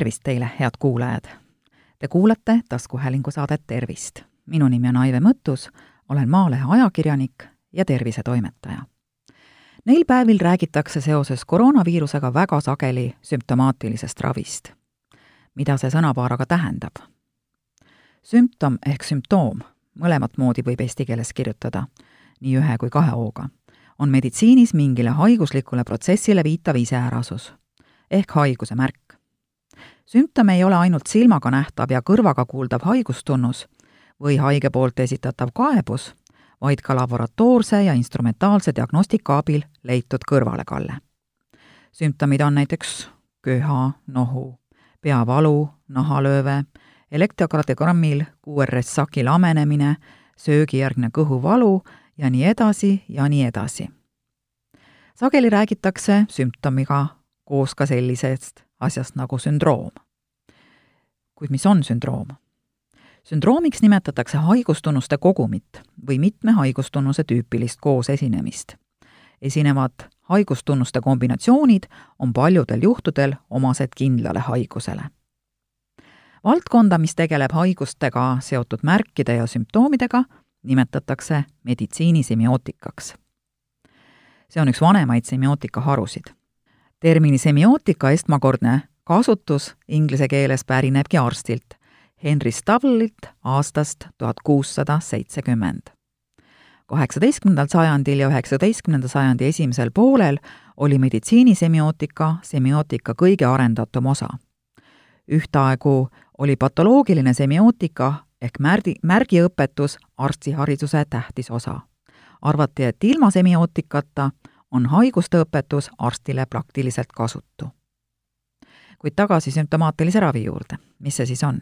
tervist teile, head kuulajad! Te kuulate taskuhäälingu saadet Tervist. minu nimi on Aive Mõttus, olen Maalehe ajakirjanik ja tervisetoimetaja. Neil päevil räägitakse seoses koroonaviirusega väga sageli sümptomaatilisest ravist. mida see sõnapaar aga tähendab? sümptom ehk sümptoom, mõlemat moodi võib eesti keeles kirjutada, nii ühe kui kahe hooga, on meditsiinis mingile haiguslikule protsessile viitav iseärasus ehk haiguse märk sümptom ei ole ainult silmaga nähtav ja kõrvaga kuuldav haigustunnus või haige poolt esitatav kaebus, vaid ka laboratoorse ja instrumentaalse diagnostika abil leitud kõrvalekalle. sümptomid on näiteks köha, nohu, peavalu, nahalööve, elektrokardiogrammil QRS-saki lamenemine, söögijärgne kõhuvalu ja nii edasi ja nii edasi. sageli räägitakse sümptomiga koos ka sellisest asjast nagu sündroom. kuid mis on sündroom? sündroomiks nimetatakse haigustunnuste kogumit või mitme haigustunnuse tüüpilist koosesinemist. esinevad haigustunnuste kombinatsioonid on paljudel juhtudel omased kindlale haigusele. valdkonda, mis tegeleb haigustega seotud märkide ja sümptoomidega, nimetatakse meditsiinisemioootikaks. see on üks vanemaid semiootika harusid termini semiootika esmakordne kasutus inglise keeles pärinebki arstilt Henry Stavlilt aastast tuhat kuussada seitsekümmend. kaheksateistkümnendal sajandil ja üheksateistkümnenda sajandi esimesel poolel oli meditsiinisemioootika semiootika kõige arendatum osa. ühtaegu oli patoloogiline semiootika ehk märdi, märgiõpetus arstihariduse tähtis osa. arvati, et ilma semiootikata on haiguste õpetus arstile praktiliselt kasutu. kuid tagasi sümptomaatilise ravi juurde, mis see siis on?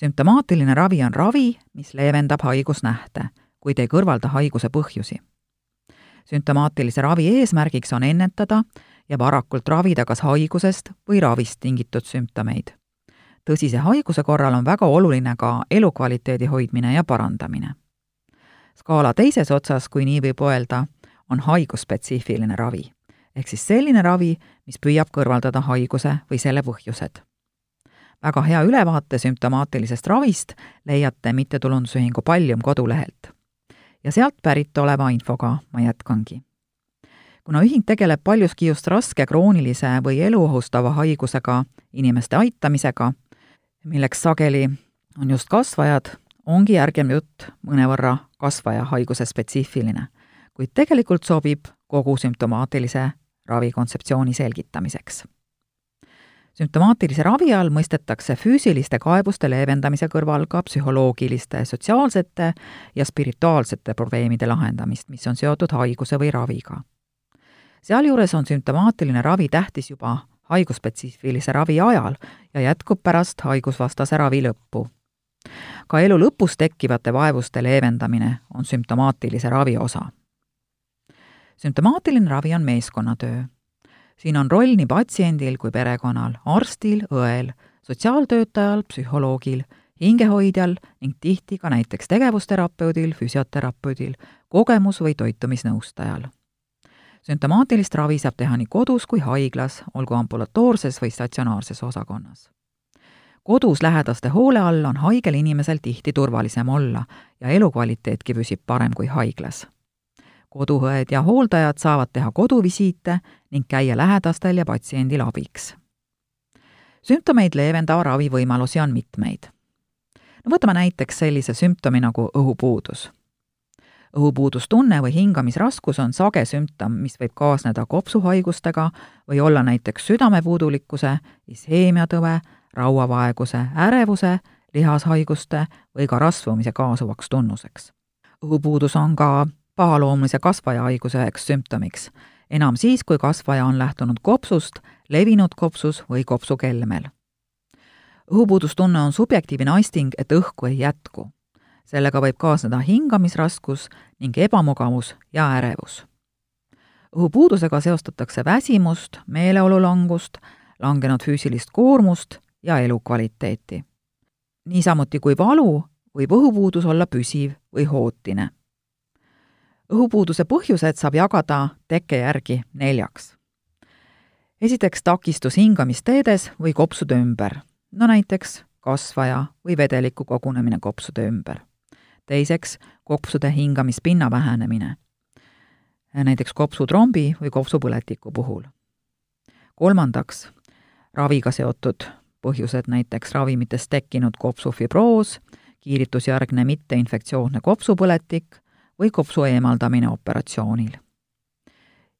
sümptomaatiline ravi on ravi, mis leevendab haigusnähte, kuid ei kõrvalda haiguse põhjusi. sümptomaatilise ravi eesmärgiks on ennetada ja varakult ravida kas haigusest või ravist tingitud sümptomeid. tõsise haiguse korral on väga oluline ka elukvaliteedi hoidmine ja parandamine. skaala teises otsas, kui nii võib öelda, on haigusspetsiifiline ravi. ehk siis selline ravi, mis püüab kõrvaldada haiguse või selle põhjused. väga hea ülevaate sümptomaatilisest ravist leiate mittetulundusühingu Pallium kodulehelt. ja sealt pärit oleva infoga ma jätkangi. kuna ühing tegeleb paljuski just raske kroonilise või eluohustava haigusega inimeste aitamisega, milleks sageli on just kasvajad, ongi järgem jutt mõnevõrra kasvaja haiguse spetsiifiline kuid tegelikult sobib kogu sümptomaatilise ravi kontseptsiooni selgitamiseks. sümptomaatilise ravi all mõistetakse füüsiliste kaebuste leevendamise kõrval ka psühholoogiliste, sotsiaalsete ja spirituaalsete probleemide lahendamist, mis on seotud haiguse või raviga. sealjuures on sümptomaatiline ravi tähtis juba haigusspetsiifilise ravi ajal ja jätkub pärast haigusvastase ravi lõppu. ka elu lõpus tekkivate vaevuste leevendamine on sümptomaatilise ravi osa sümptomaatiline ravi on meeskonnatöö. siin on roll nii patsiendil kui perekonnal, arstil, õel, sotsiaaltöötajal, psühholoogil, hingehoidjal ning tihti ka näiteks tegevusterapeudil, füsioterapeudil, kogemus- või toitumisnõustajal. sümptomaatilist ravi saab teha nii kodus kui haiglas, olgu ambulatoorses või statsionaarses osakonnas kodus lähedaste hoole all on haigel inimesel tihti turvalisem olla ja elukvaliteetki püsib parem kui haiglas koduõed ja hooldajad saavad teha koduvisiite ning käia lähedastel ja patsiendil abiks. sümptomeid leevendava ravi võimalusi on mitmeid. no võtame näiteks sellise sümptomi nagu õhupuudus. õhupuudustunne või hingamisraskus on sage sümptom, mis võib kaasneda kopsuhaigustega või olla näiteks südamepuudulikkuse, isheemiatõve, rauavaeguse, ärevuse, lihashaiguste või ka rasvumise kaasuvaks tunnuseks. õhupuudus on ka pahaloomulise kasvaja haiguse üheks sümptomiks, enam siis, kui kasvaja on lähtunud kopsust, levinud kopsus või kopsukelmel. õhupuudustunne on subjektiivne asting, et õhku ei jätku. sellega võib kaasneda hingamisraskus ning ebamugavus ja ärevus. õhupuudusega seostatakse väsimust, meeleolulangust, langenud füüsilist koormust ja elukvaliteeti. niisamuti kui valu, võib õhupuudus olla püsiv või hootine õhupuuduse põhjused saab jagada tekke järgi neljaks. esiteks takistus hingamisteedes või kopsude ümber, no näiteks kasvaja või vedeliku kogunemine kopsude ümber. teiseks, kopsude hingamispinna vähenemine, näiteks kopsutrombi või kopsupõletiku puhul. kolmandaks, raviga seotud põhjused, näiteks ravimitest tekkinud kopsufibroos, kiiritusjärgne mitteinfektsioonne kopsupõletik või kopsu eemaldamine operatsioonil.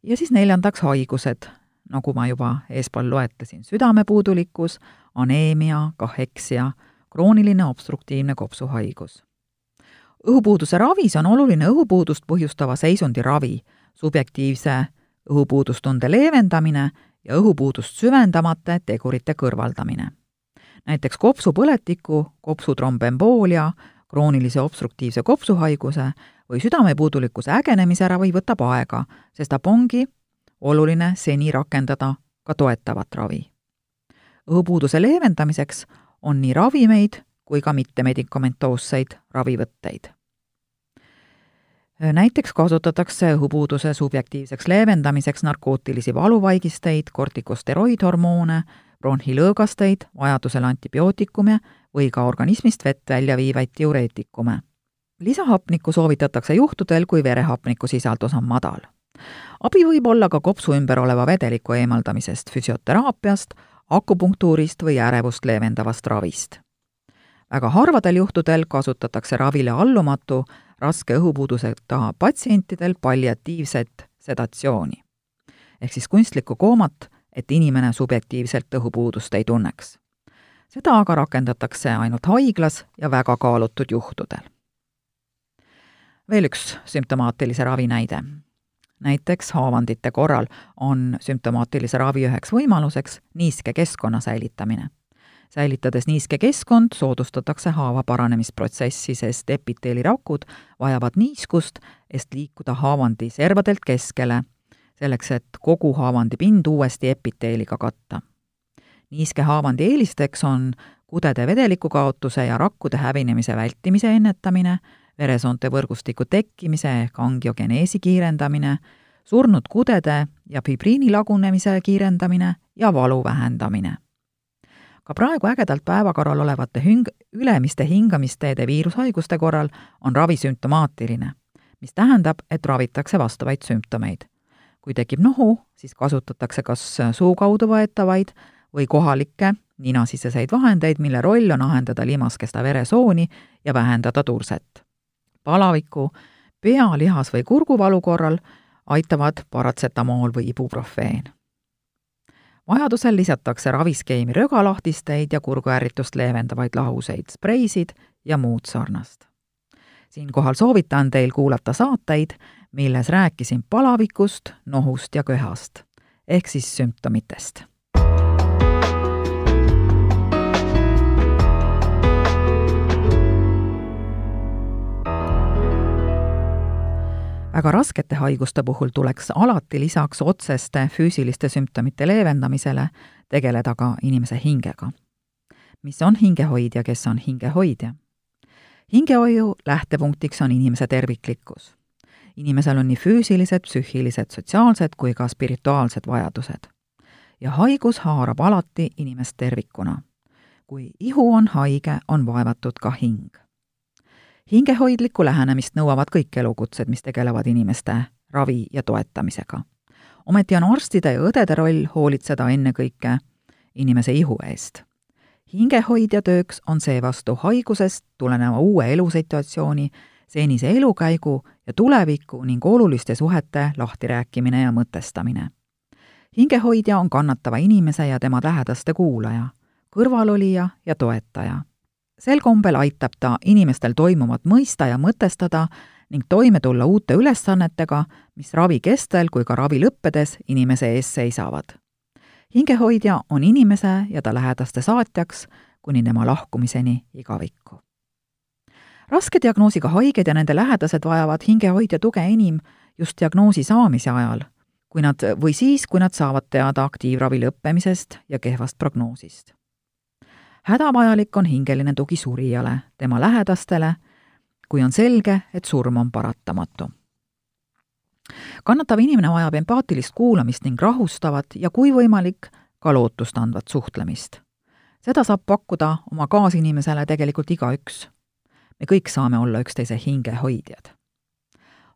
ja siis neljandaks haigused, nagu ma juba eespool loetlesin, südamepuudulikkus, aneemia, kaheksia, krooniline obstruktiivne kopsuhaigus. õhupuuduse ravis on oluline õhupuudust põhjustava seisundi ravi, subjektiivse õhupuudustunde leevendamine ja õhupuudust süvendamata tegurite kõrvaldamine. näiteks kopsupõletiku, kopsutrombemboolia, kroonilise obstruktiivse kopsuhaiguse või südamepuudulikkuse ägenemise ära või võtab aega, sestap ongi oluline seni rakendada ka toetavat ravi. õhupuuduse leevendamiseks on nii ravimeid kui ka mittemedikamentoosseid ravivõtteid. näiteks kasutatakse õhupuuduse subjektiivseks leevendamiseks narkootilisi valuvaigisteid, kortikosteroidhormoone, bronhilõõgasteid, vajadusel antibiootikume või ka organismist vett välja viivaid diureetikume lisahapnikku soovitatakse juhtudel, kui verehapniku sisaldus on madal. abi võib olla ka kopsu ümber oleva vedeliku eemaldamisest, füsioteraapiast, akupunktuurist või ärevust leevendavast ravist. väga harvadel juhtudel kasutatakse ravile allumatu raske õhupuuduseta patsientidel palliatiivset sedatsiooni. ehk siis kunstlikku koomat, et inimene subjektiivselt õhupuudust ei tunneks. seda aga rakendatakse ainult haiglas ja väga kaalutud juhtudel veel üks sümptomaatilise ravi näide. näiteks haavandite korral on sümptomaatilise ravi üheks võimaluseks niiske keskkonna säilitamine. säilitades niiske keskkond, soodustatakse haava paranemisprotsessi, sest epiteelirakud vajavad niiskust, et liikuda haavandi servadelt keskele, selleks et kogu haavandi pind uuesti epiteeliga katta. niiske haavandi eelisteks on kudede vedeliku kaotuse ja rakkude hävinemise vältimise ennetamine, veresoonte võrgustiku tekkimise ehk angiogeneesi kiirendamine, surnud kudede ja fibriini lagunemise kiirendamine ja valu vähendamine. ka praegu ägedalt päevakorral olevate hing-, ülemiste hingamisteede viirushaiguste korral on ravi sümptomaatiline, mis tähendab, et ravitakse vastavaid sümptomeid. kui tekib nohu, siis kasutatakse kas suu kaudu võetavaid või kohalikke ninasiseseid vahendeid, mille roll on ahendada limaskesta veresooni ja vähendada turset palaviku, pea, lihas- või kurguvalu korral aitavad paratsetamool või ibuprofeen. vajadusel lisatakse raviskeemi rögalahtisteid ja kurguärritust leevendavaid lahuseid, spreisid ja muud sarnast. siinkohal soovitan teil kuulata saateid, milles rääkisin palavikust, nohust ja köhast ehk siis sümptomitest väga raskete haiguste puhul tuleks alati lisaks otseste füüsiliste sümptomite leevendamisele tegeleda ka inimese hingega. mis on hingehoidja, kes on hingehoidja? hingehoiu lähtepunktiks on inimese terviklikkus. inimesel on nii füüsilised, psüühilised, sotsiaalsed kui ka spirituaalsed vajadused. ja haigus haarab alati inimest tervikuna. kui ihu on haige, on vaevatud ka hing hingehoidlikku lähenemist nõuavad kõik elukutsed, mis tegelevad inimeste ravi ja toetamisega. ometi on arstide ja õdede roll hoolitseda ennekõike inimese ihu eest. hingehoidja tööks on seevastu haigusest tuleneva uue elusituatsiooni, senise elukäigu ja tuleviku ning oluliste suhete lahtirääkimine ja mõtestamine. hingehoidja on kannatava inimese ja tema lähedaste kuulaja, kõrvalolija ja toetaja sel kombel aitab ta inimestel toimuvat mõista ja mõtestada ning toime tulla uute ülesannetega, mis ravi kestel kui ka ravi lõppedes inimese ees seisavad. hingehoidja on inimese ja ta lähedaste saatjaks kuni tema lahkumiseni igavikku. raske diagnoosiga haiged ja nende lähedased vajavad hingehoidja tuge enim just diagnoosi saamise ajal, kui nad, või siis, kui nad saavad teada aktiivravi lõppemisest ja kehvast prognoosist hädavajalik on hingeline tugi surijale, tema lähedastele, kui on selge, et surm on paratamatu. kannatav inimene vajab empaatilist kuulamist ning rahustavat ja kui võimalik, ka lootustandvat suhtlemist. seda saab pakkuda oma kaasinimesele tegelikult igaüks. me kõik saame olla üksteise hingehoidjad.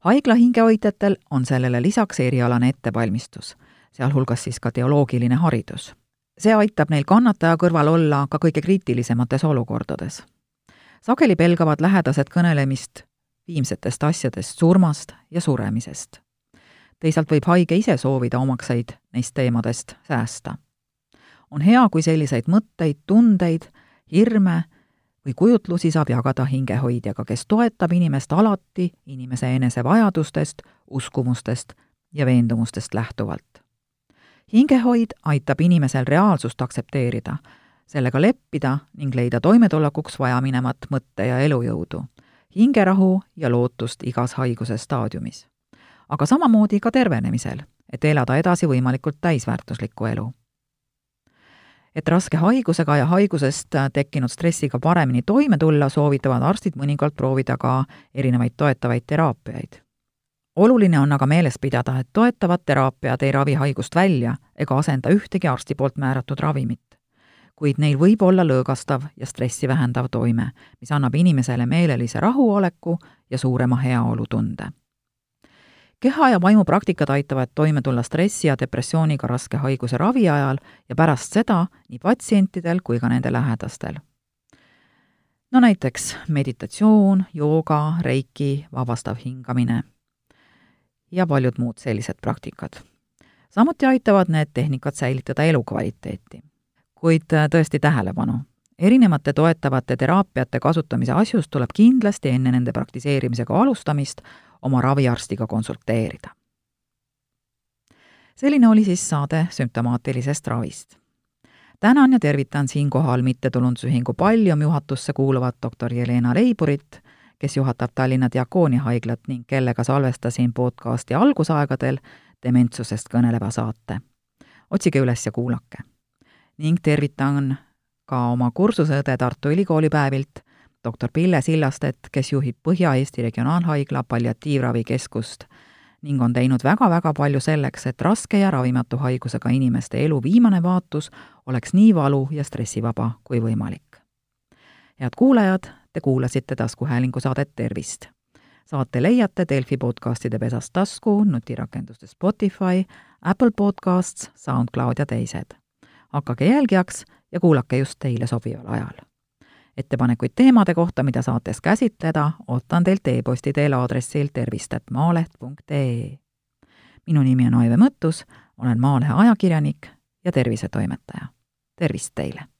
haigla hingehoidjatel on sellele lisaks erialane ettevalmistus, sealhulgas siis ka teoloogiline haridus. See aitab neil kannataja kõrval olla ka kõige kriitilisemates olukordades. sageli pelgavad lähedased kõnelemist viimsetest asjadest, surmast ja suremisest. teisalt võib haige ise soovida omakseid neist teemadest säästa. on hea, kui selliseid mõtteid, tundeid, hirme või kujutlusi saab jagada hingehoidjaga, kes toetab inimest alati inimese enese vajadustest, uskumustest ja veendumustest lähtuvalt. Hingehoid aitab inimesel reaalsust aktsepteerida, sellega leppida ning leida toimetulekuks vajaminevat mõtte- ja elujõudu hingerahu ja lootust igas haiguse staadiumis. aga samamoodi ka tervenemisel, et elada edasi võimalikult täisväärtuslikku elu. et raske haigusega ja haigusest tekkinud stressiga paremini toime tulla, soovitavad arstid mõnikord proovida ka erinevaid toetavaid teraapiaid. Oluline on aga meeles pidada, et toetavad teraapiad ei ravi haigust välja ega asenda ühtegi arsti poolt määratud ravimit kuid neil võib olla lõõgastav ja stressi vähendav toime, mis annab inimesele meelelise rahuoleku ja suurema heaolutunde. keha ja vaimu praktikad aitavad toime tulla stressi ja depressiooniga raske haiguse ravi ajal ja pärast seda nii patsientidel kui ka nende lähedastel. no näiteks meditatsioon, jooga, reiki, vabastav hingamine ja paljud muud sellised praktikad. samuti aitavad need tehnikad säilitada elukvaliteeti kuid äh, tõesti tähelepanu. erinevate toetavate teraapiate kasutamise asjus tuleb kindlasti enne nende praktiseerimisega alustamist oma raviarstiga konsulteerida. selline oli siis saade sümptomaatilisest ravist. tänan ja tervitan siinkohal mittetulundusühingu Pallium juhatusse kuuluvat doktor Jelena Leiburit, kes juhatab Tallinna Diakoonia haiglat ning kellega salvestasin podcasti algusaegadel dementsusest kõneleva saate. otsige üles ja kuulake ning tervitan ka oma kursuseõde Tartu Ülikooli päevilt, doktor Pille Sillastet, kes juhib Põhja-Eesti Regionaalhaigla palliatiivravikeskust ning on teinud väga-väga palju selleks, et raske ja ravimatu haigusega inimeste elu viimane vaatus oleks nii valu- ja stressivaba kui võimalik. Head kuulajad, te kuulasite taskuhäälingu saadet Tervist. saate leiate Delfi podcastide pesast tasku, nutirakenduste Spotify, Apple Podcasts, SoundCloud ja teised hakake jälgijaks ja kuulake just teile sobival ajal. ettepanekuid teemade kohta, mida saates käsitleda, ootan teilt e-posti teel aadressil tervist.maaleht.ee. minu nimi on Aive Mõttus, olen Maalehe ajakirjanik ja tervisetoimetaja. tervist teile!